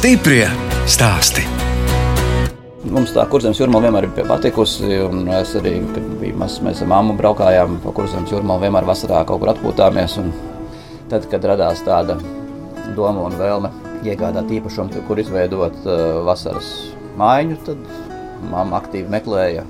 Stiprie stāsti. Mums tā kurzemes jūrmā vienmēr ir patikusi. Es arī, kad biju mazs, mēs ar mammu braukājām pa kurzemes jūrmā, vienmēr vasarā kaut kur atpūtāmies. Un tad, kad radās tāda doma un vēlme iegādāt īpašumu, kur izveidot uh, vasaras mājiņu, tad mamma aktīvi meklēja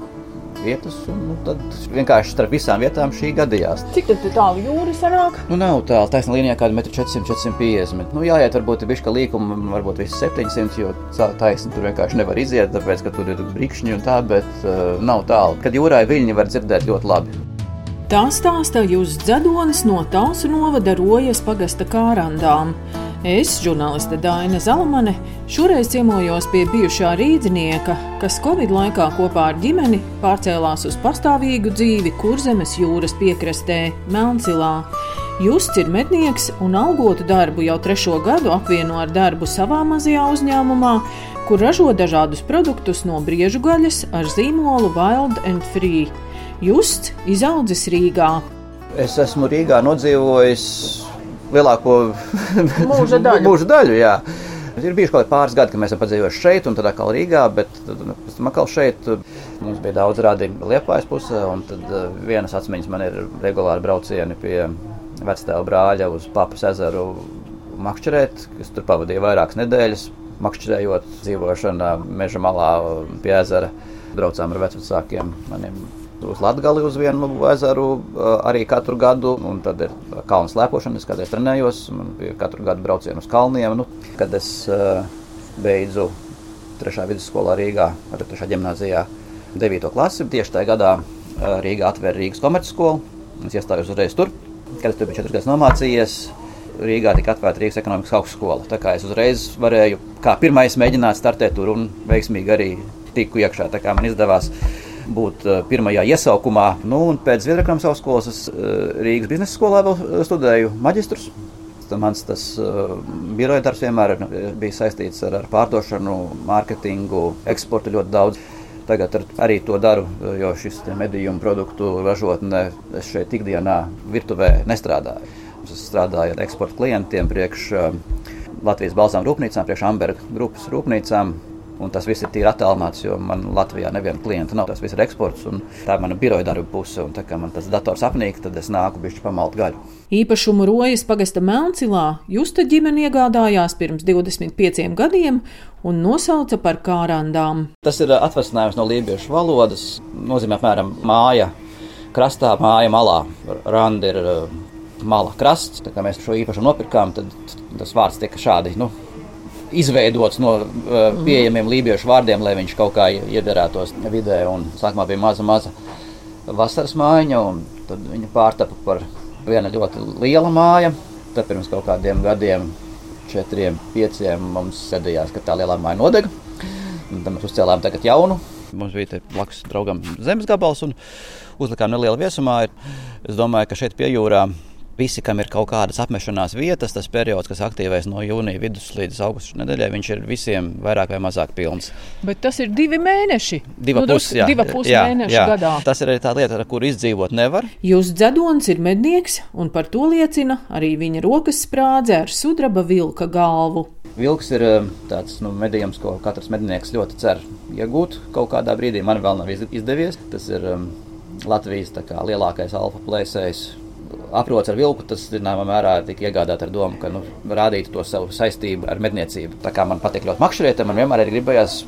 vietas. Un, nu, tad vienkārši starp visām vietām šī gadījās. Cik tālu jūra sanāk? Nu, nav tālu. Taisnā līnijā kāda 400, 450. Nu, jāiet, varbūt ir bišķi līkuma, varbūt visi 700, jo taisni tur vienkārši nevar iziet, tāpēc, ka tur ir brīkšņi un tā, bet uh, nav tālu. Kad jūrā ir viļņi, var dzirdēt ļoti labi. Tā stāsta Jūsu dzedonis no Talsu novada Rojas pagasta kārandām. Es, žurnāliste Dāna Zalamane, šoreiz ciemojos pie bijušā rīznieka, kas Covid laikā kopā ar ģimeni pārcēlās uz pastāvīgu dzīvi Kurzemes jūras piekrastē, Melncilā. Justs ir mednieks un algotu darbu jau trešo gadu apvieno ar darbu savā mazajā uzņēmumā, kur ražo dažādus produktus no briežu gaļas ar zīmolu Wild and Free. Justs izaudzis Rīgā. Es esmu Rīgā nodzīvojis lielāko mūža daļu. mūža daļu jā. Ir bijuši kaut kādi pāris gadi, kad mēs esam padzīvojuši šeit, un tad atkal Rīgā, bet nu, pēc tam atkal šeit mums bija daudz rādījumu Liepājas pusē, un tad uh, vienas atmiņas man ir regulāri braucieni pie vectēva brāļa uz Papas ezeru makšķerēt, kas tur pavadīja vairākas nedēļas, makšķerējot dzīvošana meža malā pie ezera. Braucām ar vecākiem maniem uz Latviju uz vienu ezeru arī katru gadu. Un tad ir kalnu slēpošana, es kādreiz trenējos. Man bija katru gadu braucienu uz kalniem. Nu, kad es beidzu trešā vidusskolā Rīgā, ar trešā gimnāzijā, 9. klasi, tieši tajā gadā Rīgā atvēra Rīgas komercskolu. Es iestājos uzreiz tur, kad es tur biju četras gadus nomācījies. Rīgā tika atvērta Rīgas ekonomikas augstskola. Tā kā es uzreiz varēju, kā pirmais, mēģināt startēt tur un veiksmīgi arī tiku iekšā. Tā kā man izdevās būt uh, pirmajā iesaukumā. Nu, pēc Zviedrijas augstskolas es uh, Rīgas biznesa skolā vēl studēju maģistrus. Mans tas uh, biroja darbs vienmēr bija saistīts ar, ar pārdošanu, mārketingu, eksportu ļoti daudz. Tagad ar, arī to daru, jo šis medījumu produktu ražotne es šeit ikdienā virtuvē nestrādāju. Es strādāju ar eksporta klientiem, priekš uh, Latvijas balzām rūpnīcām, priekš Amberga grupas rūpnīcām. Un tas viss ir tīri attēlināts, jo man Latvijā neviena klienta nav. Tas viss ir eksports, un tā ir mana biroja darba puse. Un tā kā man tas dators apnīk, tad es nāku bišķi pamalt gaļu. Īpašumu rojas pagasta Melncilā Justa ģimene iegādājās pirms 25 gadiem un nosauca par kārandām. Tas ir atvasinājums no lībiešu valodas. Nozīmē apmēram māja krastā, māja malā. Randa ir mala krasts. Tā kā mēs šo īpašumu nopirkām, tad tas vārds tika šādi. Nu, izveidots no uh, pieejamiem lībiešu vārdiem, lai viņš kaut kā iederētos vidē. Un sākumā bija maza, maza vasaras mājiņa, un tad viņa pārtapa par vienu ļoti lielu māju. Tad pirms kaut kādiem gadiem, četriem, pieciem, mums gadījās, ka tā lielā māja nodega. Un tad mēs uzcēlām tagad jaunu. Mums bija blakus draugam zemes gabals un uzlikām nelielu viesumāju. Es domāju, ka šeit pie jūrām Visi, kam ir kaut kādas apmešanās vietas, tas periods, kas aktīvēs no jūnija vidus līdz augusta nedēļai, viņš ir visiem vairāk vai mazāk pilns. Bet tas ir divi mēneši. Divi nu, pusi, jā, mēneši jā. gadā. Tas ir arī tā lieta, ar kuru izdzīvot nevar. Jūs dzedonis ir mednieks, un par to liecina arī viņa rokas sprādze ar sudraba vilka galvu. Vilks ir um, tāds nu, medījums, ko katrs mednieks ļoti cer iegūt kaut kādā brīdī. Man vēl nav izdevies. Tas ir um, Latvijas kā, lielākais alfa plēsējs aprots ar vilku, tas zināmā mērā tika iegādāts ar domu, ka nu, rādītu to savu saistību ar medniecību. Tā kā man patīk ļoti makšķerēt, man vienmēr ir gribējās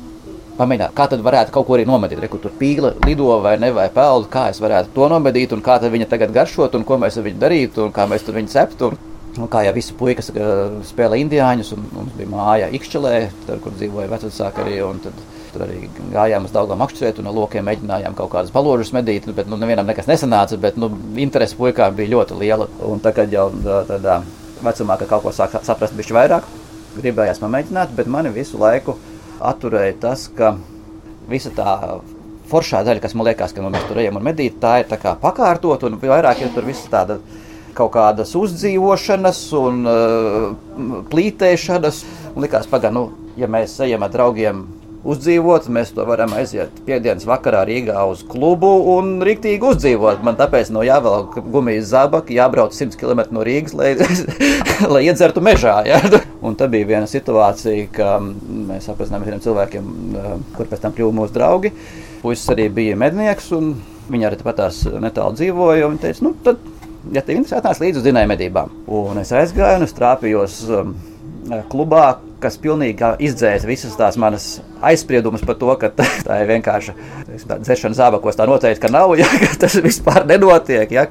pamēģināt, kā tad varētu kaut ko arī nomedīt. Re, tur pīla lido vai ne, vai peld, kā es varētu to nomedīt, un kā viņa tagad garšot, un ko mēs ar viņu darītu, un kā mēs tur viņu ceptu. Un kā jau visi puikas uh, spēlē indiāņus, un mums bija māja Ikšķelē, kur dzīvoja vecāki arī. Tad Tur arī gājām uz Dāngām makšķerēt un ar lokiem mēģinājām kaut kādas balodžas medīt, bet nu, nevienam nekas nesanāca, bet nu, interese puikām bija ļoti liela. Un tagad jau tādā vecumā, kad kaut ko sāk saprast bišķi vairāk, gribējās pamēģināt, bet mani visu laiku atturēja tas, ka visa tā foršā daļa, kas man liekas, ka nu, mēs tur ejam un medīt, tā ir tā kā pakārtot un vairāk ir tur viss tāda kaut kādas uzdzīvošanas un uh, plītēšanas. Un likās, pagaidi, nu, ja mēs ejam ar draugiem uzdzīvot. Mēs to varam aiziet piekdienas vakarā Rīgā uz klubu un rīktīgi uzdzīvot. Man tāpēc no jāvelk gumijas zābaki, jābrauc 100 km no Rīgas, lai, lai iedzertu mežā. Ja? Un tā bija viena situācija, ka mēs apzinājāmies ar cilvēkiem, kur pēc tam kļuva mūsu draugi. Puisis arī bija mednieks, un viņi arī patās netālu dzīvoja. Viņi teica, nu, tad, ja tev interesē, atnāc līdzi uz dzinēju medībām. Un es aizgāju un es trāpījos um, klubā, kas pilnīgi izdzēsa visas tās manas aizspriedumus par to, ka tā ir vienkārši dzeršana zābakos. Tā noteikti nav, ja tas vispār nenotiek, ja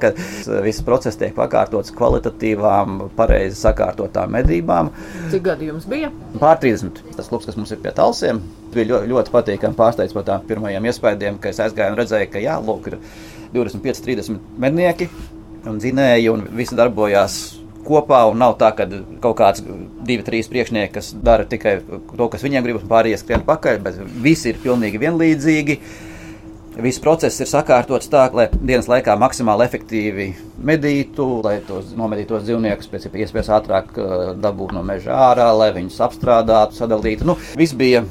viss process tiek pakārtots kvalitatīvām, pareizi sakārtotām medībām. Cik gadi jums bija? Pār 30. Tas klubs, kas mums ir pie talsiem, bija ļoti, ļoti patīkami pārsteigts par tām pirmajiem iespējām, ka es aizgāju un redzēju, ka jā, lūk, ir 25, 30 mednieki un dzinēji, un visi darbojās kopā. Nav tā, ka kaut kāds divi, trīs priekšnieki, kas dara tikai to, kas viņiem gribas, un pārējie skrien pakaļ, bet visi ir pilnīgi vienlīdzīgi. Viss process ir sakārtots tā, lai dienas laikā maksimāli efektīvi medītu, lai tos nomedītos dzīvniekus pēc iespējas ātrāk uh, dabūtu no meža ārā, lai viņus apstrādātu, sadalītu. Nu, viss bija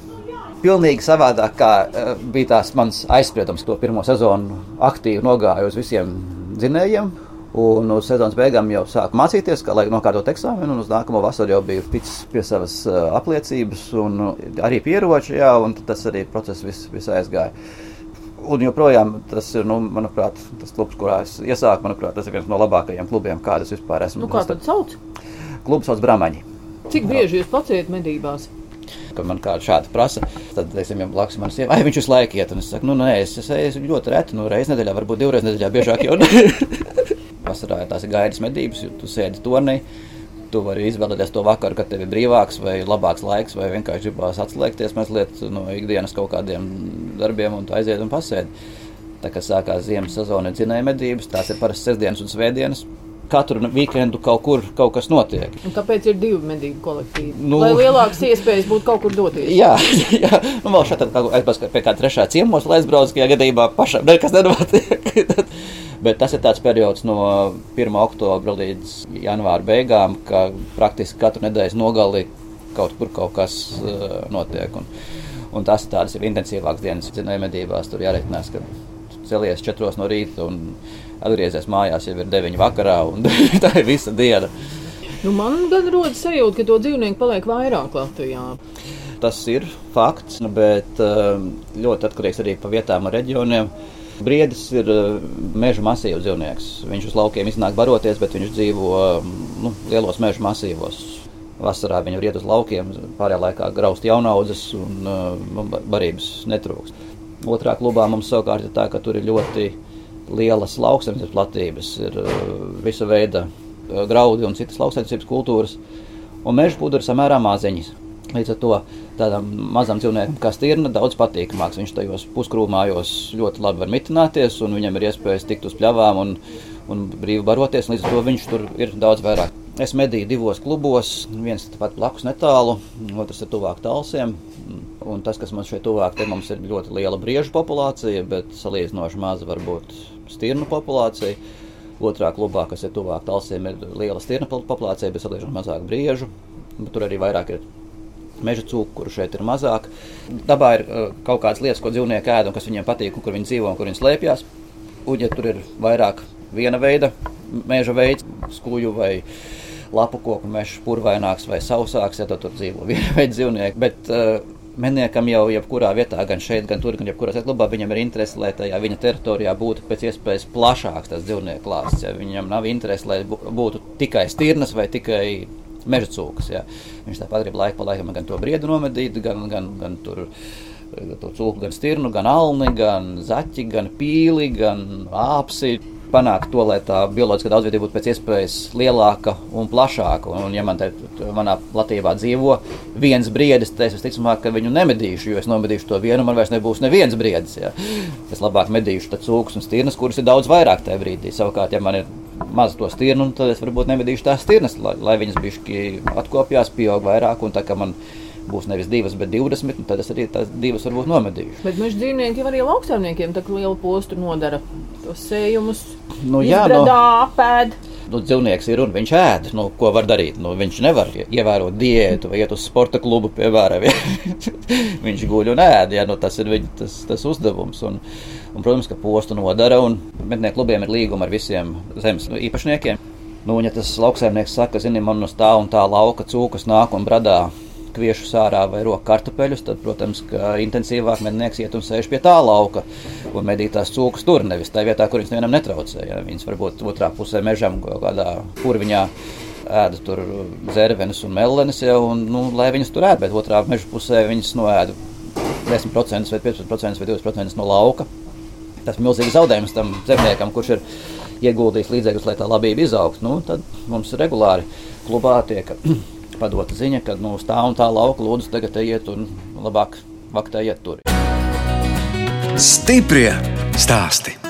pilnīgi savādāk, kā uh, bija tās mans aizspriedums. To pirmo sezonu aktīvi nogāju uz visiem dzinējiem, Un uz sezonas beigām jau sāku mācīties, kā lai nokārtot eksāmenu, un uz nākamo vasaru jau biju ticis pie savas uh, apliecības, un arī pieroči, jā, un tas arī process viss vis aizgāja. Un joprojām tas ir, nu, manuprāt, tas klubs, kurā es iesāku, manuprāt, tas ir viens no labākajiem klubiem, kādas vispār esmu. Nu, kā tad sauc? Klubs sauc Bramaņi. Cik bieži jūs paciet medībās? Kad man kāda šāda prasa, tad, teiksim, jau blakus man sieva, ai, viņš uz laiku iet, un es saku, nu, nē, es, es, es ļoti reti, nu, reiz nedēļā, varbūt divreiz nedēļā biežāk jau. Vasarā tās ir gaidas medības, jo tu sēdi turnī. Tu vari izvēlēties to vakaru, kad tev ir brīvāks vai labāks laiks, vai vienkārši gribās atslēgties mazliet no ikdienas kaut kādiem darbiem un aiziet un pasēdi. Tā kā sākās ziemas sezona, dzinēja medības, tās ir parasti sestdienas un svētdienas katru weekendu kaut kur kaut kas notiek. Un kāpēc ir divi medību kolektīvi? Nu, Lai lielākas iespējas būtu kaut kur doties. Jā, jā. Nu, vēl šeit aizpēc pie kāda trešā ciemos, lai aizbrauc, ja gadījumā pašam nekas nenotiek. Bet tas ir tāds periods no 1. oktobra līdz janvāra beigām, ka praktiski katru nedēļas nogali kaut kur kaut kas uh, notiek. Un, un tas ir tādas intensīvākas dienas, zinājumā, medībās. Tur jāreikinās, ka celies 4 no rīta un atgriezies mājās jau ir 9 vakarā, un tā ir visa diena. Nu, man gan rodas sajūta, ka to dzīvnieku paliek vairāk Latvijā. Tas ir fakts, bet uh, ļoti atkarīgs arī no vietām un reģioniem. Briedis ir eh, meža masīvu dzīvnieks. Viņš uz laukiem iznāk baroties, bet viņš dzīvo nu, lielos meža masīvos. Vasarā viņi ir iet uz laukiem, pārējā laikā graust jaunaudzes un uh, barības netrūkst. Otrā klubā mums savukārt ir tā, ka tur ir ļoti lielas lauksaimniecības platības, ir uh, visa veida graudi un citas lauksaimniecības kultūras, un meža ir samērā maziņas. Līdz ar to tādam mazam dzīvniekam, kā stirna, daudz patīkamāks. Viņš tajos puskrūmājos ļoti labi var mitināties, un viņam ir iespējas tikt uz pļavām un, un brīvi baroties. Līdz ar to viņš tur ir daudz vairāk. Es medīju divos klubos, viens pat blakus netālu, otrs ir tuvāk talsiem. Un tas, kas man šeit tuvāk, te mums ir ļoti liela briežu populācija, bet salīdzinoši maza varbūt stirnu populācija. Otrā klubā, kas ir tuvāk talsiem, ir liela stirnu populācija, bet salīdzinoši mazāk briežu. Bet tur arī vairāk ir meža cūku, kuru šeit ir mazāk. Dabā ir uh, kaut kādas lietas, ko dzīvnieki ēd un kas viņiem patīk, un kur viņi dzīvo un kur viņi slēpjas. Un, ja tur ir vairāk viena veida meža veids, skuju vai lapu koku mežs, purvaināks vai sausāks, ja tur dzīvo viena veida dzīvnieki. Bet, uh, Medniekam jau jebkurā vietā, gan šeit, gan tur, gan jebkurā klubā, viņam ir interese, lai tajā viņa teritorijā būtu pēc iespējas plašāks tas dzīvnieku klāsts. Ja viņam nav interese, lai būtu tikai stirnas vai tikai meža cūkas. Ja. Viņš tāpat grib laiku pa laikam gan to briedu nomedīt, gan, gan, gan tur. To cūku, gan stirnu, gan alni, gan zaķi, gan pīli, gan āpsi panākt to, lai tā bioloģiskā daudzveidība būtu pēc iespējas lielāka un plašāka. Un, un ja man te manā platībā dzīvo viens briedis, tad es visticamāk, ka viņu nemedīšu, jo es nomedīšu to vienu, man vairs nebūs neviens briedis. Ja. Es labāk medīšu cūkus un stirnas, kuras ir daudz vairāk tajā brīdī. Savukārt, ja man ir maz to stirnu, tad es varbūt nemedīšu tās stirnas, lai, lai viņas bišķi atkopjās, pieaug vairāk. Un tā kā man būs nevis divas, bet 20, tad es arī tās divas varbūt nomedīšu. Bet meža dzīvnieki arī lauksaimniekiem tā lielu postu nodara. Tos sējumus, nu, jā, no, apēd. nu, dzīvnieks ir un viņš ēd. Nu, ko var darīt? Nu, viņš nevar ievērot diētu vai iet uz sporta klubu, piemēram. viņš guļ un ēd. Ja, nu, tas ir viņa tas, tas uzdevums. Un, un, protams, ka postu nodara. Mednieku klubiem ir līguma ar visiem zemes īpašniekiem. Nu, ja tas lauksaimnieks saka, zini, man uz tā un tā lauka cūkas nāk un bradā kviešu sārā vai roka kartupeļus, tad, protams, ka intensīvāk mednieks iet un sēž pie tā lauka un medī tās cūkas tur, nevis tajā vietā, kur viņas nevienam netraucē. Ja. Viņas varbūt otrā pusē mežam kaut kādā purviņā ēda tur zērvenes un mellenes, ja, un, nu, lai viņas tur ēd, bet otrā meža pusē viņas noēda 10% vai 15% vai 20% no lauka. Tas ir milzīgs zaudējums tam zemniekam, kurš ir ieguldījis līdzekļus, lai tā labība izaugtu. Nu, tad mums regulāri klubā tiek padota ziņa, ka nu, tā un tā lauka lūdzu tagad iet un labāk vaktējiet tur. Stiprie stāsti!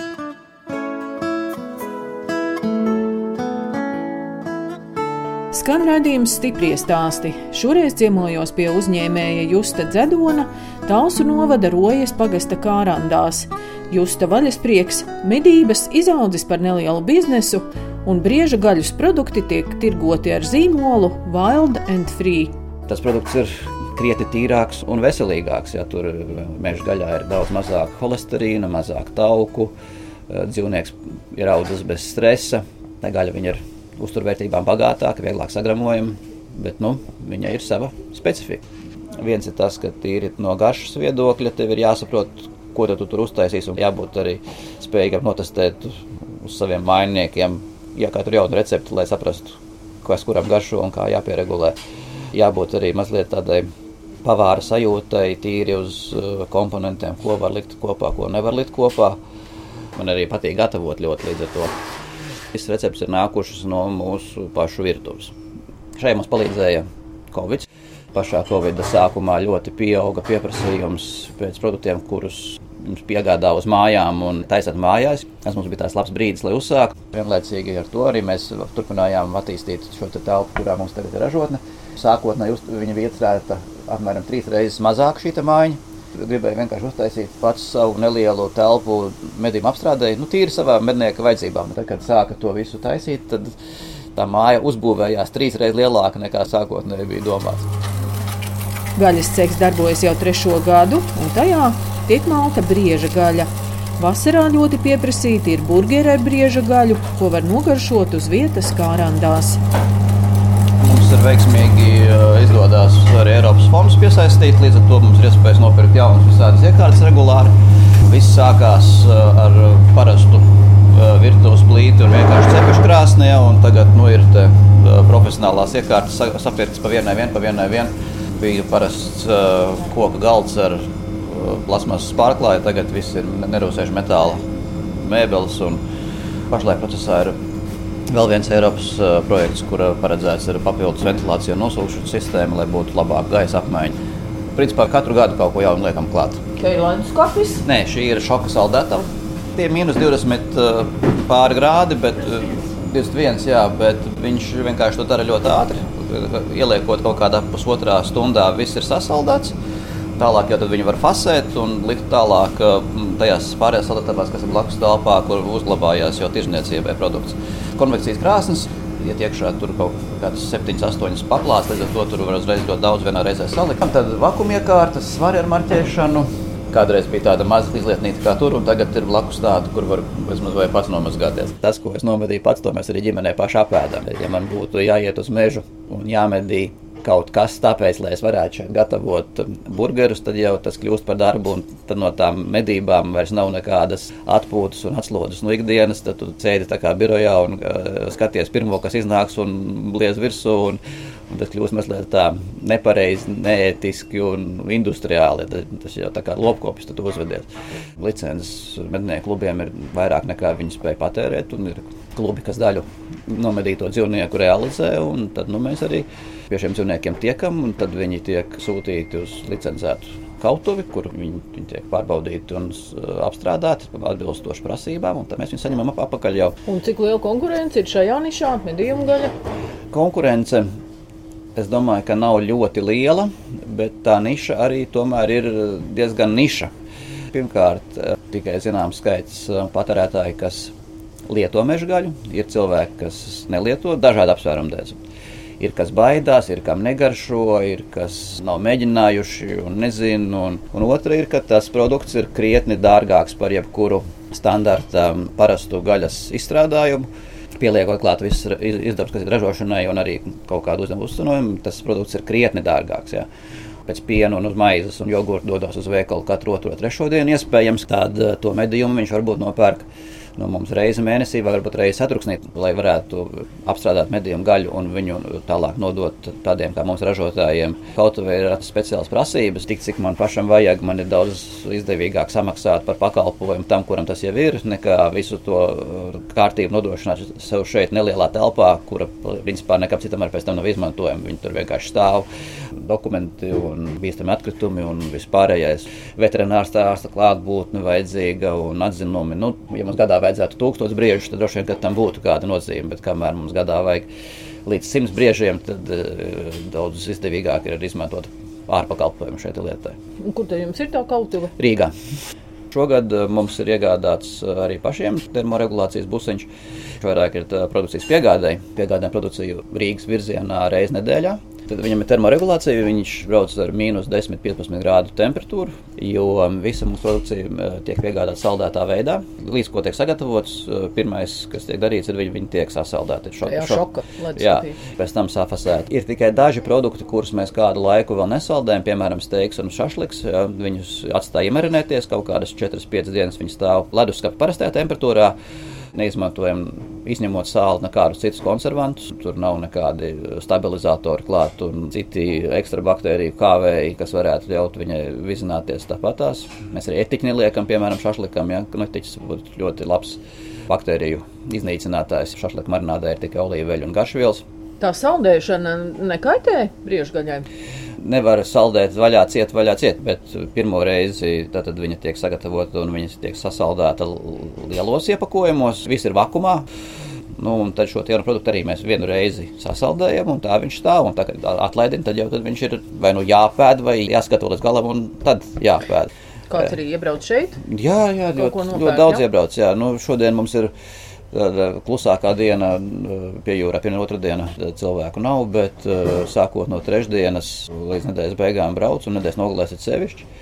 Skan redzējums stipri stāsti. Šoreiz ciemojos pie uzņēmēja Justa Dzedona, Talsu novada Rojas pagasta kārandās. Justa vaļasprieks, medības izaudzis par nelielu biznesu, un brieža gaļas produkti tiek tirgoti ar zīmolu Wild and Free. Tas produkts ir krietni tīrāks un veselīgāks. Ja tur meža gaļā ir daudz mazāk holesterīna, mazāk tauku, dzīvnieks ir audzis bez stresa, tā gaļa ir uzturvērtībām bagātāka, vieglāk sagramojama, bet nu, viņai ir sava specifika. Viens ir tas, ka tīri no garšas viedokļa tev ir jāsaprot, ko tu tur uztaisīsi, un jābūt arī spējīgam notestēt uz saviem mainniekiem, ja katru jaunu recepti, lai saprastu, kas kuram garšo un kā jāpieregulē. Jābūt arī mazliet tādai pavāra sajūtai, tīri uz uh, komponentiem, ko var likt kopā, ko nevar likt kopā. Man arī patīk gatavot ļoti līdz ar to. Šis recepts ir nākušas no mūsu pašu virtuves. Šai mums palīdzēja Covid. Pašā Covid sākumā ļoti pieauga pieprasījums pēc produktiem, kurus mums piegādā uz mājām un taisot mājās. Tas mums bija tāds labs brīdis, lai uzsāktu. Vienlaicīgi ar to arī mēs turpinājām attīstīt šo telpu, kurā mums tagad ir ražotne. Sākotnēji viņa bija iecerēta apmēram trīs reizes mazāk šī mājiņa gribēju vienkārši uztaisīt pats savu nelielu telpu medību apstrādēji, nu, tīri savām mednieka vajadzībām. Tad, kad sāka to visu taisīt, tad tā māja uzbūvējās trīs reizes lielāka nekā sākotnēji bija domāts. Gaļas ceks darbojas jau trešo gadu, un tajā tiek malta brieža gaļa. Vasarā ļoti pieprasīta ir burgeri ar brieža gaļu, ko var nogaršot uz vietas kā randās ir veiksmīgi izdodas arī Eiropas fondus piesaistīt. Līdz ar to mums ir iespējas nopirkt jaunas visādas iekārtas regulāri. Viss sākās ar parastu virtuves plīti un vienkārši cepšu krāsnī. Tagad nu, ir te, profesionālās iekārtas sapirktas pa vienai, vien, pa vienai. Vien. Bija parasts koka galds ar plasmasas pārklāju, tagad viss ir nerūsējuši metāla mēbeles. Pašlaik procesā ir Vēl viens Eiropas uh, projekts, kur paredzēts ir papildus ventilācija un nosūkšanas sistēma, lai būtu labāka gaisa apmaiņa. Principā katru gadu kaut ko jaunu liekam klāt. Tā ir skats? Nē, šī ir šoka saldētava. Tie ir mīnus 20 uh, pāri grādi, bet uh, 21, jā, bet viņš vienkārši to dara ļoti ātri. Ieliekot kaut kādā pusotrā stundā, viss ir sasaldēts. Tālāk jau viņi var fasēt un likt tālāk tajās pārējās saldētavās, kas ir blakus telpā, kur uzglabājās jau tirzniecībai produkts konvekcijas krāsnes. Iet iekšā tur kaut kādas 7, 8 paklātes, līdz ar to tur var uzreiz ļoti daudz vienā reizē salikt. Tad vakumiekārtas, svari ar marķēšanu. Kādreiz bija tāda maza izlietnīca kā tur, un tagad ir blakus tāda, kur var bezmaz vai pats nomazgāties. Tas, ko es nomedīju pats, to mēs arī ģimenē paši apēdām. Ja man būtu jāiet uz mežu un jāmedī kaut kas tāpēc, lai es varētu šeit gatavot burgerus, tad jau tas kļūst par darbu, un tad no tām medībām vairs nav nekādas atpūtas un atslodzes no ikdienas. Tad tu sēdi tā kā birojā un uh, skaties pirmo, kas iznāks un bliez virsū. Un tas kļūst mazliet tā nepareizi, neētiski un industriāli. Tas jau tā kā lopkopis tad uzvedies. Licences mednieku klubiem ir vairāk nekā viņi spēj patērēt, ir klubi, kas daļu nomedīto dzīvnieku realizē, un tad nu, mēs arī pie šiem dzīvniekiem tiekam, un tad viņi tiek sūtīti uz licencētu kautuvi, kur viņi, viņi tiek pārbaudīti un apstrādāti atbilstoši prasībām, un tad mēs viņus saņemam ap apakaļ jau. Un cik liela konkurence ir šajā nišā, medījumu gaļa? Konkurence Es domāju, ka nav ļoti liela, bet tā niša arī tomēr ir diezgan niša. Pirmkārt, tikai zināms skaits patērētāji, kas lieto meža gaļu, ir cilvēki, kas nelieto dažādu apsvērumu dēļ. Ir kas baidās, ir kam negaršo, ir kas nav mēģinājuši un nezina. Un, un otra ir, ka tas produkts ir krietni dārgāks par jebkuru standarta parastu gaļas izstrādājumu. Pieliekot klāt visus izdevumus, kas ir ražošanai un arī kaut kādu uzdevumu uzturējumu, tas produkts ir krietni dārgāks. Jā pēc piena un maizes un jogurta dodas uz veikalu katru otro, trešo dienu. Iespējams, tādu to medījumu viņš varbūt nopērk no mums reizi mēnesī, varbūt reizi ceturksnī, lai varētu apstrādāt medījumu gaļu un viņu tālāk nodot tādiem kā mums ražotājiem. Kaut vai ir speciāls prasības, tik cik man pašam vajag, man ir daudz izdevīgāk samaksāt par pakalpojumu tam, kuram tas jau ir, nekā visu to kārtību nodrošināt sev šeit nelielā telpā, kura principā nekam citam arī pēc tam nav izmantojama. Viņi tur vienkārši stāv, dokumenti un bīstami atkritumi un vispārējais veterinārs ārsta klātbūtne vajadzīga un atzinumi. Nu, ja mums gadā vajadzētu tūkstotis briežus, tad droši vien tam būtu kāda nozīme. Bet kamēr mums gadā vajag līdz simts briežiem, tad uh, daudz izdevīgāk ir izmantot ārpakalpojumu šeit lietai. Kur tad jums ir tā kautuve? Rīgā. Šogad eh, mums ir iegādāts eh, arī pašiem termoregulācijas busiņš. Vairāk ir produkcijas piegādē. Piegādājam produkciju Rīgas virzienā reizes nedēļā. Tad viņam ir termoregulācija, viņš brauc ar mīnus 10, 15 grādu temperatūru, jo um, visa mūsu produkcija uh, tiek piegādāta saldētā veidā. Līdz ko tiek sagatavots, uh, pirmais, kas tiek darīts, ir viņi, viņi tiek sasaldēti. Šo, jā, šoka, jā, pēc tam safasēti. Ir tikai daži produkti, kurus mēs kādu laiku vēl nesaldējam, piemēram, steiks un šašliks. Viņus atstājam marinēties kaut kādas 4-5 dienas, viņi stāv leduskapī parastajā temperatūrā neizmantojam, izņemot sāli, nekādus citus konservantus. Tur nav nekādi stabilizatori klāt un citi ekstra baktēriju kāvēji, kas varētu ļaut viņai vizināties tāpatās. Mēs arī etiķi neliekam, piemēram, šašlikam, ja nu, etiķis būtu ļoti labs baktēriju iznīcinātājs. Šašlika marinādē ir tikai olīveļa un garšvielas. Tā saldēšana nekaitē briežgaļai nevar saldēt vaļā, ciet, vaļā, ciet, bet pirmo reizi viņa tiek sagatavota un viņa tiek sasaldēta lielos iepakojumos. Viss ir vakumā. Nu, tad šo jaunu produktu arī mēs vienu reizi sasaldējam, un tā viņš stāv. Un tā, kad atlaidina, tad jau tad viņš ir vai nu jāpēd, vai jāskatās līdz galam, un tad jāpēd. Kāds arī iebrauc šeit? Jā, jā ļoti, ļoti daudz jā? iebrauc. Jā. Nu, šodien mums ir klusākā diena pie jūrā, pirmā otrā diena cilvēku nav, bet sākot no trešdienas līdz nedēļas beigām brauc un nedēļas nogalēs ir sevišķi.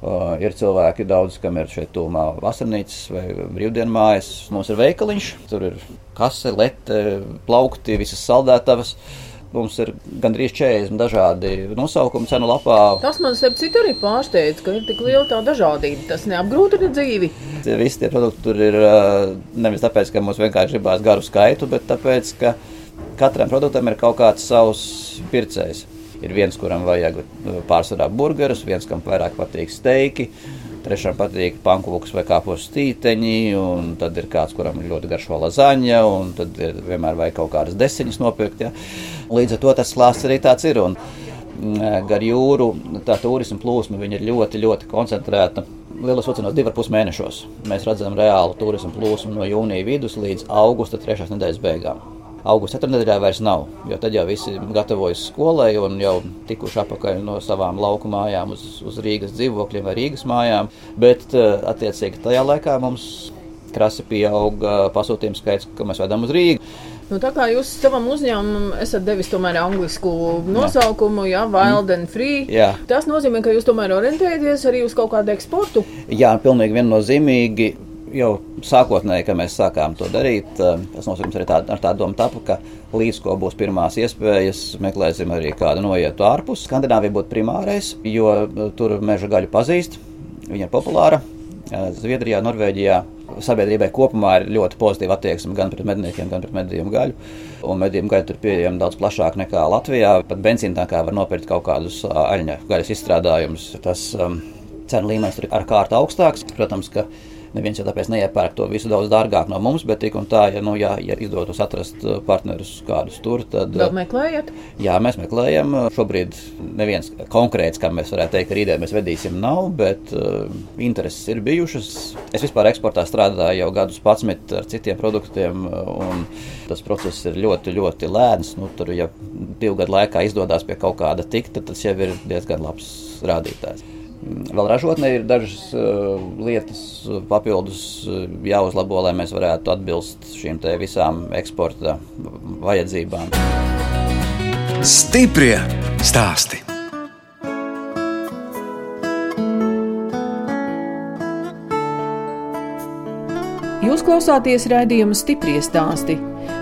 Uh, ir cilvēki, daudz, kam ir šeit tūmā vasarnīcas vai brīvdienu mājas. Mums ir veikaliņš, tur ir kase, lete, plaukti, visas saldētavas. Uh, Mums ir gandrīz 40 dažādi nosaukumi cenu lapā. Tas man citu arī pārsteidz, ka ir tik liela tā dažādība. Tas neapgrūtina dzīvi. Visi tie produkti tur ir nevis tāpēc, ka mums vienkārši gribās garu skaitu, bet tāpēc, ka katram produktam ir kaut kāds savs pircējs. Ir viens, kuram vajag pārsvarā burgerus, viens, kam vairāk patīk steiki Trešām patīk pankūks vai kāpos stīteņi, un tad ir kāds, kuram ir ļoti garšo lazaņa, un tad ir vienmēr vajag kaut kādas desiņas nopirkt. Ja. Līdz ar to tas klāsts arī tāds ir. Un, mm, gar jūru tā turisma plūsma ir ļoti, ļoti koncentrēta. Lielos vilcienos divus pus mēnešos mēs redzam reālu turismu plūsmu no jūnija vidus līdz augusta trešās nedēļas beigām. Augusta ceturtdienā vairs nav, jo tad jau visi gatavojas skolai un jau tikuši atpakaļ no savām lauku mājām uz, uz Rīgas dzīvokļiem vai Rīgas mājām. Bet, eh, attiecīgi, tajā laikā mums krasi pieauga pasūtījumu skaits, ko mēs vedam uz Rīgu. Nu, tā kā jūs savam uzņēmumam esat devis tomēr angļu nosaukumu, jā, Wild and Free, jā. tas nozīmē, ka jūs tomēr orientējaties arī uz kaut kādu eksportu? Jā, pilnīgi viennozīmīgi jau sākotnēji, kad mēs sākām to darīt, eh, tas nozīmē arī tā, ar tādu domu tapu, ka līdz ko būs pirmās iespējas, meklēsim arī kādu noietu ārpus. Skandināvija būtu primārais, jo eh, tur meža gaļu pazīst, viņa ir populāra. Eh, Zviedrijā, Norvēģijā sabiedrībai kopumā ir ļoti pozitīva attieksme gan pret medniekiem, gan pret medījumu gaļu. Un medījumu gaļa tur pieejama daudz plašāk nekā Latvijā. Pat benzīna tā kā var nopirkt kaut kādus aļņa gaļas izstrādājumus. Tas um, cenu līmenis tur ir ārkārtīgi augstāks. Protams, ka Neviens jau tāpēc neiepērk to visu daudz dārgāk no mums, bet tik un tā, ja, nu, ja, ja izdotos atrast uh, partnerus kādus tur, tad. Vēl meklējat? Jā, mēs meklējam. Šobrīd neviens konkrēts, kā mēs varētu teikt, rītdien mēs vedīsim, nav, bet uh, intereses ir bijušas. Es vispār eksportā strādāju jau gadus pats ar citiem produktiem, un tas process ir ļoti, ļoti lēns. Nu, tur, ja divu gadu laikā izdodas pie kaut kāda tikt, tad tas jau ir diezgan labs rādītājs. Vēl ražotnē ir dažas uh, lietas, papildus uh, jāuzlabo, lai mēs varētu atbilst šīm visām eksporta vajadzībām. Stiprie stāsti! Jūs klausāties raidījuma stipri stāstī.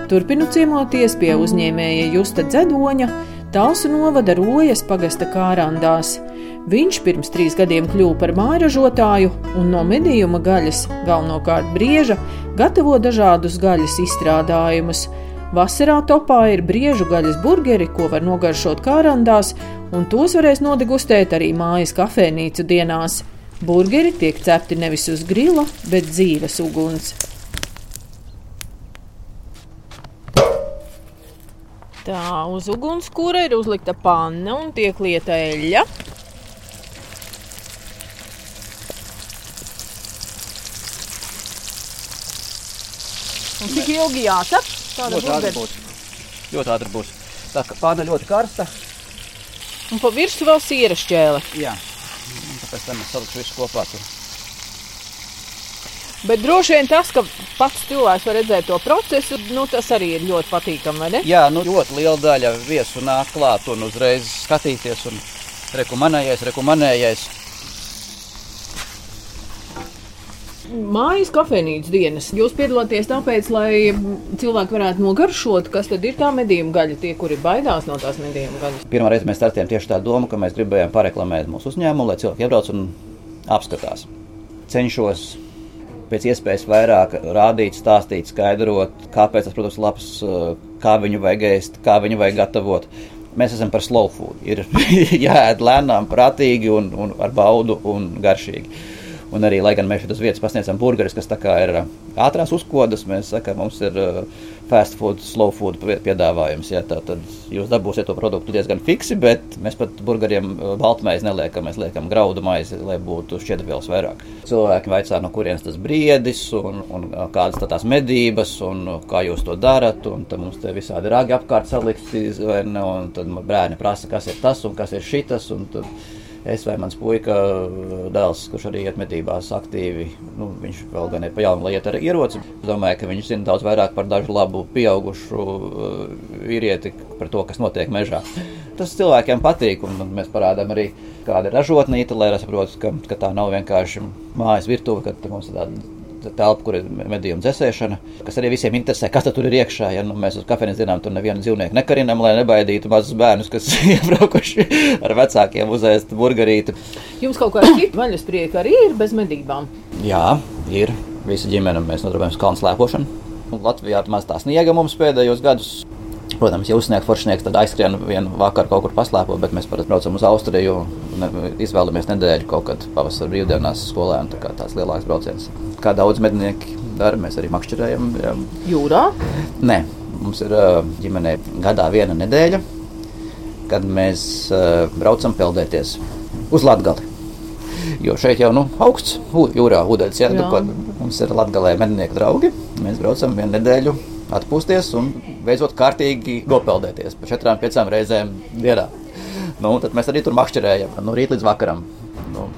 Turpinu ciemoties pie uzņēmēja Justa Dzedoņa, Tālsu novada Rojas pagasta kārandās. Viņš pirms trīs gadiem kļuva par mājražotāju un no medījuma gaļas, galvenokārt brieža, gatavo dažādus gaļas izstrādājumus. Vasarā topā ir briežu gaļas burgeri, ko var nogaršot kārandās, un tos varēs nodegustēt arī mājas kafejnīcu dienās. Burgeri tiek cepti nevis uz grila, bet dzīves uguns. Tā uz ugunskura ir uzlikta panna un tiek lieta eļļa. Cik ilgi jācep? Tāda Ļoti ātri būs. Ļoti ātri būs. Tā kā pāna ļoti karsta. Un pa virsmu vēl siera šķēle. Jā. Un Tāpēc tam mēs saliksim visu kopā. Tur. Bet droši vien tas, ka pats cilvēks var redzēt to procesu, nu, tas arī ir ļoti patīkami? Jā, nu ļoti liela daļa viesu nāk klāt un uzreiz skatīties. Un rekumanējais, rekumanējais. Mājas kafejnīcas dienas. Jūs piedalāties tāpēc, lai cilvēki varētu nogaršot, kas tad ir tā medījuma gaļa, tie, kuri baidās no tās medījuma gaļas. Pirmā reize mēs startējām tieši tā doma, ka mēs gribējām pareklamēt mūsu uzņēmumu, lai cilvēki iebrauc un apskatās. Cenšos pēc iespējas vairāk rādīt, stāstīt, skaidrot, kāpēc tas produkts ir labs, kā viņu vajag ēst, kā viņu vajag gatavot. Mēs esam par slow food. Ir jāēd lēnām, prātīgi un, un ar baudu un garšīgi. Un arī, lai gan mēs šeit uz vietas pasniedzam burgerus, kas ir ā, ātrās uzkodas, mēs sakām, mums ir ā, fast food, slow food pie- piedāvājums. Ja, tā tad jūs dabūsiet to produktu diezgan fiksi, bet mēs pat burgeriem ā, baltmaizi neliekam, mēs liekam graudu maizi, lai būtu šķiedrvielas vairāk. Cilvēki vaicā, no kurienes tas briedis un, un kādas tā tās medības un kā jūs to darat. Un tad mums te visādi ragi apkārt salikti, un tad bērni prasa, kas ir tas un kas ir šitas. Un tad, Es vai mans puika dēls, kurš arī iet medībās aktīvi, nu, viņš vēl gan ir pa jaunu, lai iet ar ieroci. Es domāju, ka viņš zina daudz vairāk par dažu labu pieaugušu uh, vīrieti, par to, kas notiek mežā. Tas cilvēkiem patīk, un mēs parādām arī, kāda ir ražotnīca, lai saprotu, ka, ka tā nav vienkārši mājas virtuve, ka mums ir tāda telpa, kur ir medījuma dzēsēšana, kas arī visiem interesē, kas tur ir iekšā. Ja nu, mēs uz kafejnīcas dienām tur nevienu dzīvnieku nekarinām, lai nebaidītu mazus bērnus, kas iebraukuši ar vecākiem uzēst burgerīti. Jums kaut kāda cita vaļas prieka arī ir bez medībām. Jā, ir visa ģimene, mēs nodarbojamies ar kalnu slēpošanu. Latvijā maz tā sniega mums pēdējos gados. Protams, ja uzsniegts foršnieks, tad aizskrien vienu vakaru kaut kur paslēpo, bet mēs parasti braucam uz Austriju un izvēlamies nedēļu kaut kad pavasarī brīvdienās skolēniem. Tā kā tās lielākas braucienas. Kā daudz mednieki dara, mēs arī makšķerējam. jā. Jūrā. Nē, mums ir ģimenē gadā viena nedēļa, kad mēs braucam peldēties uz Latgali. Jo šeit jau nu, augsts jūrā ūdens, ja, Jā. nu, mums ir latgalē mednieku draugi. Mēs braucam vienu nedēļu atpūsties un beidzot kārtīgi nopeldēties pa četrām, piecām reizēm dienā. Nu, tad mēs arī tur makšķerējam no rīta līdz vakaram. Nu,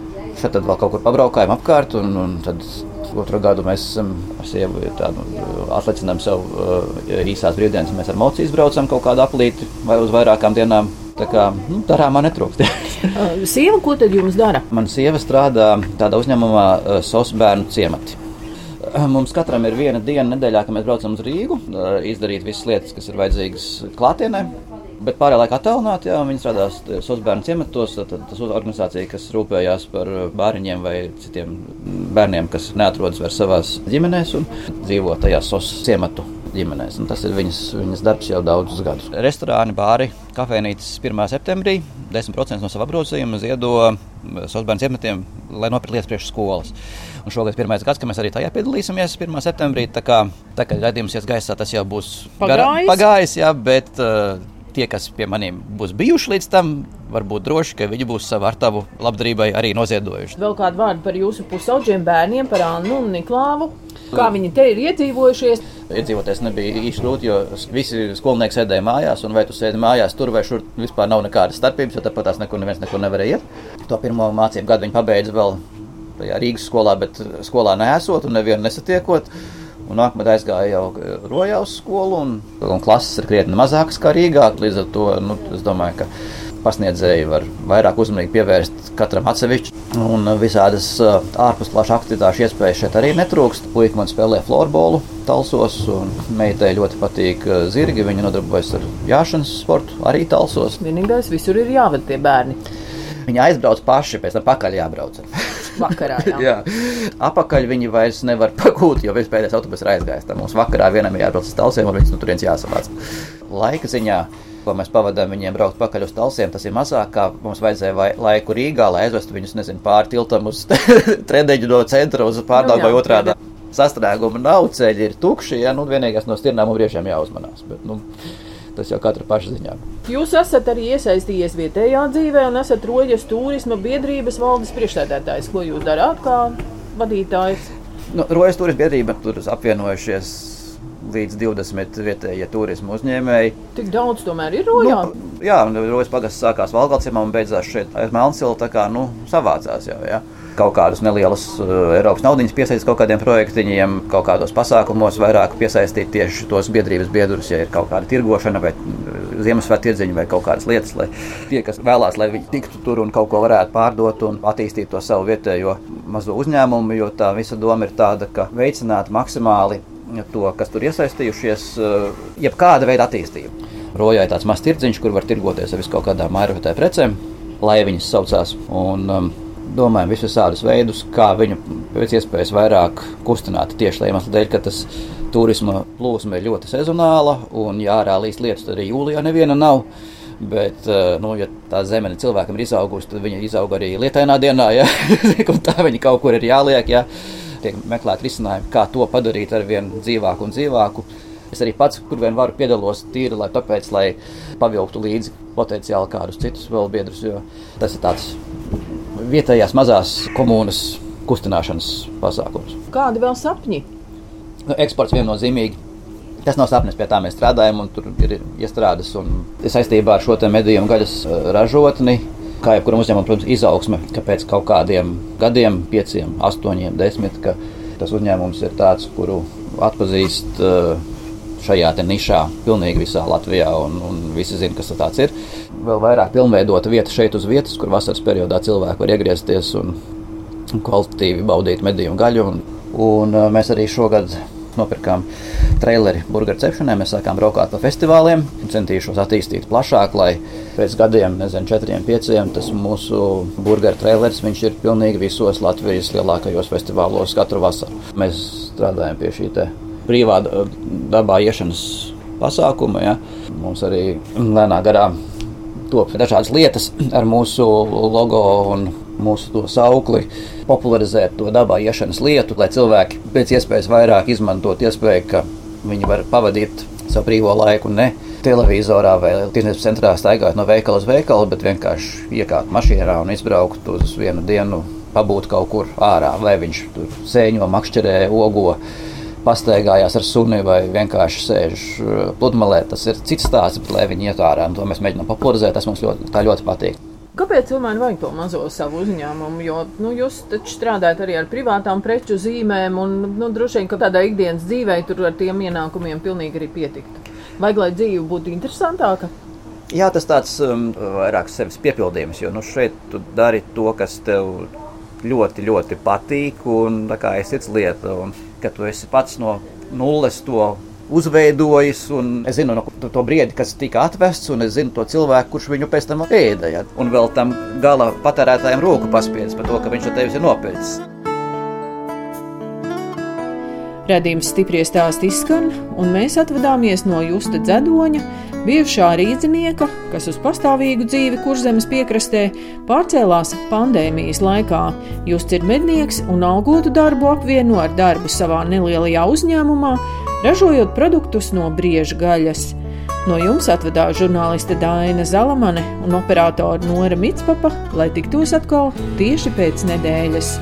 šeit tad vēl kaut kur pabraukājam apkārt un, un tad otru gadu mēs esam ar sievu tādu atlicinām sev uh, īsās brīvdienas. Mēs ar mocīs braucam kaut kādu aplīti vai uz vairākām dienām. Tā kā nu, darāmā netrūkst. Uh, Sieva, ko tad jums dara? Mana sieva strādā tādā uzņēmumā, uh, SOS bērnu ciemati. Mums katram ir viena diena nedēļā, kad mēs braucam uz Rīgu, izdarīt visas lietas, kas ir vajadzīgas klātienē. Bet pārējā laikā attālināti, jā, viņi strādā SOS bērnu ciematos. tad Tas organizācija, kas rūpējās par bērniem vai citiem bērniem, kas neatrodas vairs savās ģimenēs un dzīvo tajā SOS ciematu ģimenēs. Un tas ir viņas, viņas darbs jau daudzus gadus. Restorāni, bāri, kafejnīcas 1. septembrī 10% no sava apgrozījuma ziedo Sosbērnu ciematiem, lai nopirktu lietas priekš skolas. Un šogad ir pirmais gads, kad mēs arī tajā piedalīsimies 1. septembrī. Tā kā, tā kā redzējums ies gaisā, tas jau būs Pagājis? pagājis jā, bet uh, tie, kas pie maniem būs bijuši līdz tam, var būt droši, ka viņi būs savu artavu labdarībai arī noziedojuši. Vēl kādu vārdu par jūsu pusauģiem bērniem, par Annu un Niklāvu. Kā viņi te ir iedzīvojušies? Iedzīvoties nebija īsti grūti, jo visi skolnieki sēdēja mājās, un vai tu sēdi mājās tur vai šur, vispār nav nekādas starpības, jo tāpat tās nekur neviens nekur nevarēja iet. To pirmo mācību gadu viņi pabeidza vēl Rīgas skolā, bet skolā nesot un nevienu nesatiekot. Un nākamā aizgāja jau Rojā uz skolu, un, un klases ir krietni mazākas kā Rīgā. Līdz ar to nu, es domāju, ka pasniedzēji var vairāk uzmanīgi pievērst katram atsevišķi. Un visādas ārpus plaša aktivitāšu iespējas šeit arī netrūkst. Puika man spēlē florbolu, talsos, un meitai ļoti patīk zirgi. Viņa nodarbojas ar jāšanas sportu, arī talsos. Vienīgais visur ir jāved tie bērni. Viņi aizbrauc paši, pēc tam pakaļ jābrauc. Vakarā, jā. jā. Apakaļ viņi vairs nevar pagūt, jo pēdējais autobus ir aizgājis. Tad mums vakarā vienam jābrauc uz talsiem, un viņus no turienes jāsavāc. Laika ziņā ko mēs pavadām viņiem braukt pakaļ uz talsiem, tas ir mazāk, kā mums vajadzēja vai, laiku Rīgā, lai aizvestu viņus, nezinu, pāri tiltam uz tredeģu no centra uz pārdaugu vai otrādā. Sastrēguma nav, ceļi ir tukši, ja nu vienīgais no stirnām un briežiem jāuzmanās. Bet, nu, tas jau katra paša ziņā. Jūs esat arī iesaistījies vietējā dzīvē un esat Roģas turisma biedrības valdes priekšstādātājs. Ko jūs darāt kā vadītājs? Nu, Rojas turisma biedrība tur apvienojušies līdz 20 vietējie turismu uzņēmēji. Tik daudz tomēr ir rojā. Nu, jā, Rojas pagasts sākās Valgalciemā un beidzās šeit aiz Melnsilu, tā kā, nu, savācās jau, jā. Kaut kādus nelielus uh, Eiropas naudiņus piesaistīt kaut kādiem projektiņiem, kaut kādos pasākumos vairāk piesaistīt tieši tos biedrības biedrus, ja ir kaut kāda tirgošana vai Ziemassvētku tirdziņa vai kaut kādas lietas, lai tie, kas vēlās, lai viņi tiktu tur un kaut ko varētu pārdot un attīstīt to savu vietējo mazo uzņēmumu, jo tā visa doma ir tāda, ka veicināt maksimāli to, kas tur iesaistījušies, jebkāda veida attīstību. Rojā ir tāds mazs tirdziņš, kur var tirgoties ar viskaut kādām mājvietē precēm, lai viņas saucās. Un, um, domājam visus tādus veidus, kā viņu pēc iespējas vairāk kustināt tieši tā iemesla dēļ, ka tas turisma plūsma ir ļoti sezonāla un jārālīs lietas arī jūlijā neviena nav. Bet, nu, ja tā zeme cilvēkam ir izaugusi, tad viņa izaug arī lietainā dienā, ja tā viņa kaut kur ir jāliek. Ja tiek meklēt risinājumu, kā to padarīt ar vien dzīvāku un dzīvāku. Es arī pats, kur vien varu, piedalos tīri, lai, tāpēc, lai pavilktu līdzi potenciāli kādus citus vēl biedrus, jo tas ir tāds vietējās mazās komunas kustināšanas pasākums. Kādi vēl sapņi? Nu, eksports viennozīmīgi. Tas nav sapnis, pie tā mēs strādājam, un tur ir iestrādes. Un saistībā ar šo medījumu gaļas eh, ražotni kā jebkuram uzņēmumam, protams, izaugsme, ka pēc kaut kādiem gadiem, pieciem, astoņiem, desmit, ka tas uzņēmums ir tāds, kuru atpazīst uh, šajā nišā pilnīgi visā Latvijā, un, un visi zina, kas tas ir. Vēl vairāk pilnveidota vieta šeit uz vietas, kur vasaras periodā cilvēki var iegriezties un kvalitatīvi baudīt medību gaļu. Un, un uh, mēs arī šogad nopirkām traileri burgeru cepšanai. Mēs sākām braukāt pa festivāliem, centīšos attīstīt plašāk, lai pēc gadiem, nezinu, četriem, pieciem, tas mūsu burgeru traileris ir pilnīgi visos Latvijas lielākajos festivālos katru vasaru. Mēs strādājam pie šī brīvā dabā iešanas pasākuma. Ja. Mums arī lēnā garā top dažādas lietas ar mūsu logo un mūsu saukli, popularizēt to dabā iešanas lietu, lai cilvēki pēc iespējas vairāk izmantot iespēju, ka viņi var pavadīt savu brīvo laiku ne televizorā vai tirdzniecības centrā staigāt no veikala uz veikalu, bet vienkārši iekāpt mašīnā un izbraukt uz vienu dienu, pabūt kaut kur ārā, vai viņš tur sēņo, makšķerē, ogo pastaigājās ar suni vai vienkārši sēž uh, pludmalē. Tas ir cits stāsts, bet lai viņi iet ārā, to mēs mēģinām popularizēt, tas mums ļoti, ļoti patīk. Kāpēc cilvēkam vajag to mazo savu uzņēmumu? Jo nu, jūs taču strādājat arī ar privātām preču zīmēm, un nu, droši vien, ka tādā ikdienas dzīvē tur ar tiem ienākumiem pilnīgi arī pietiktu. Vajag, lai dzīve būtu interesantāka. Jā, tas tāds um, vairāk sevis piepildījums, jo nu, šeit tu dari to, kas tev ļoti, ļoti patīk, un tā kā ir cits lieta, un ka tu esi pats no nulles to uzveidojis. Es zinu no to brīdi, kas tika atvests, un es zinu to cilvēku, kurš viņu pēc tam ēda. Ja? Un vēl tam gala patērētājiem roku paspiedis par to, ka viņš no tevis ir nopircis. Radījums stipri stāst izskan, un mēs atvadāmies no Justa Dzedoņa, bijušā rīznieka, kas uz pastāvīgu dzīvi kurzemes piekrastē pārcēlās pandēmijas laikā. Justs ir mednieks un algotu darbu apvieno ar darbu savā nelielajā uzņēmumā, ražojot produktus no brieža gaļas. No jums atvedās žurnāliste Dāna Zalamane un operātora Nora Mitspapa, lai tiktos atkal tieši pēc nedēļas.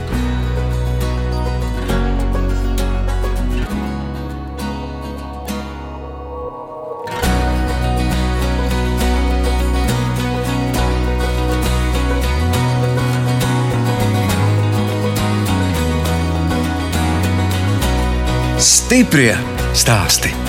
Stiprie stāsti.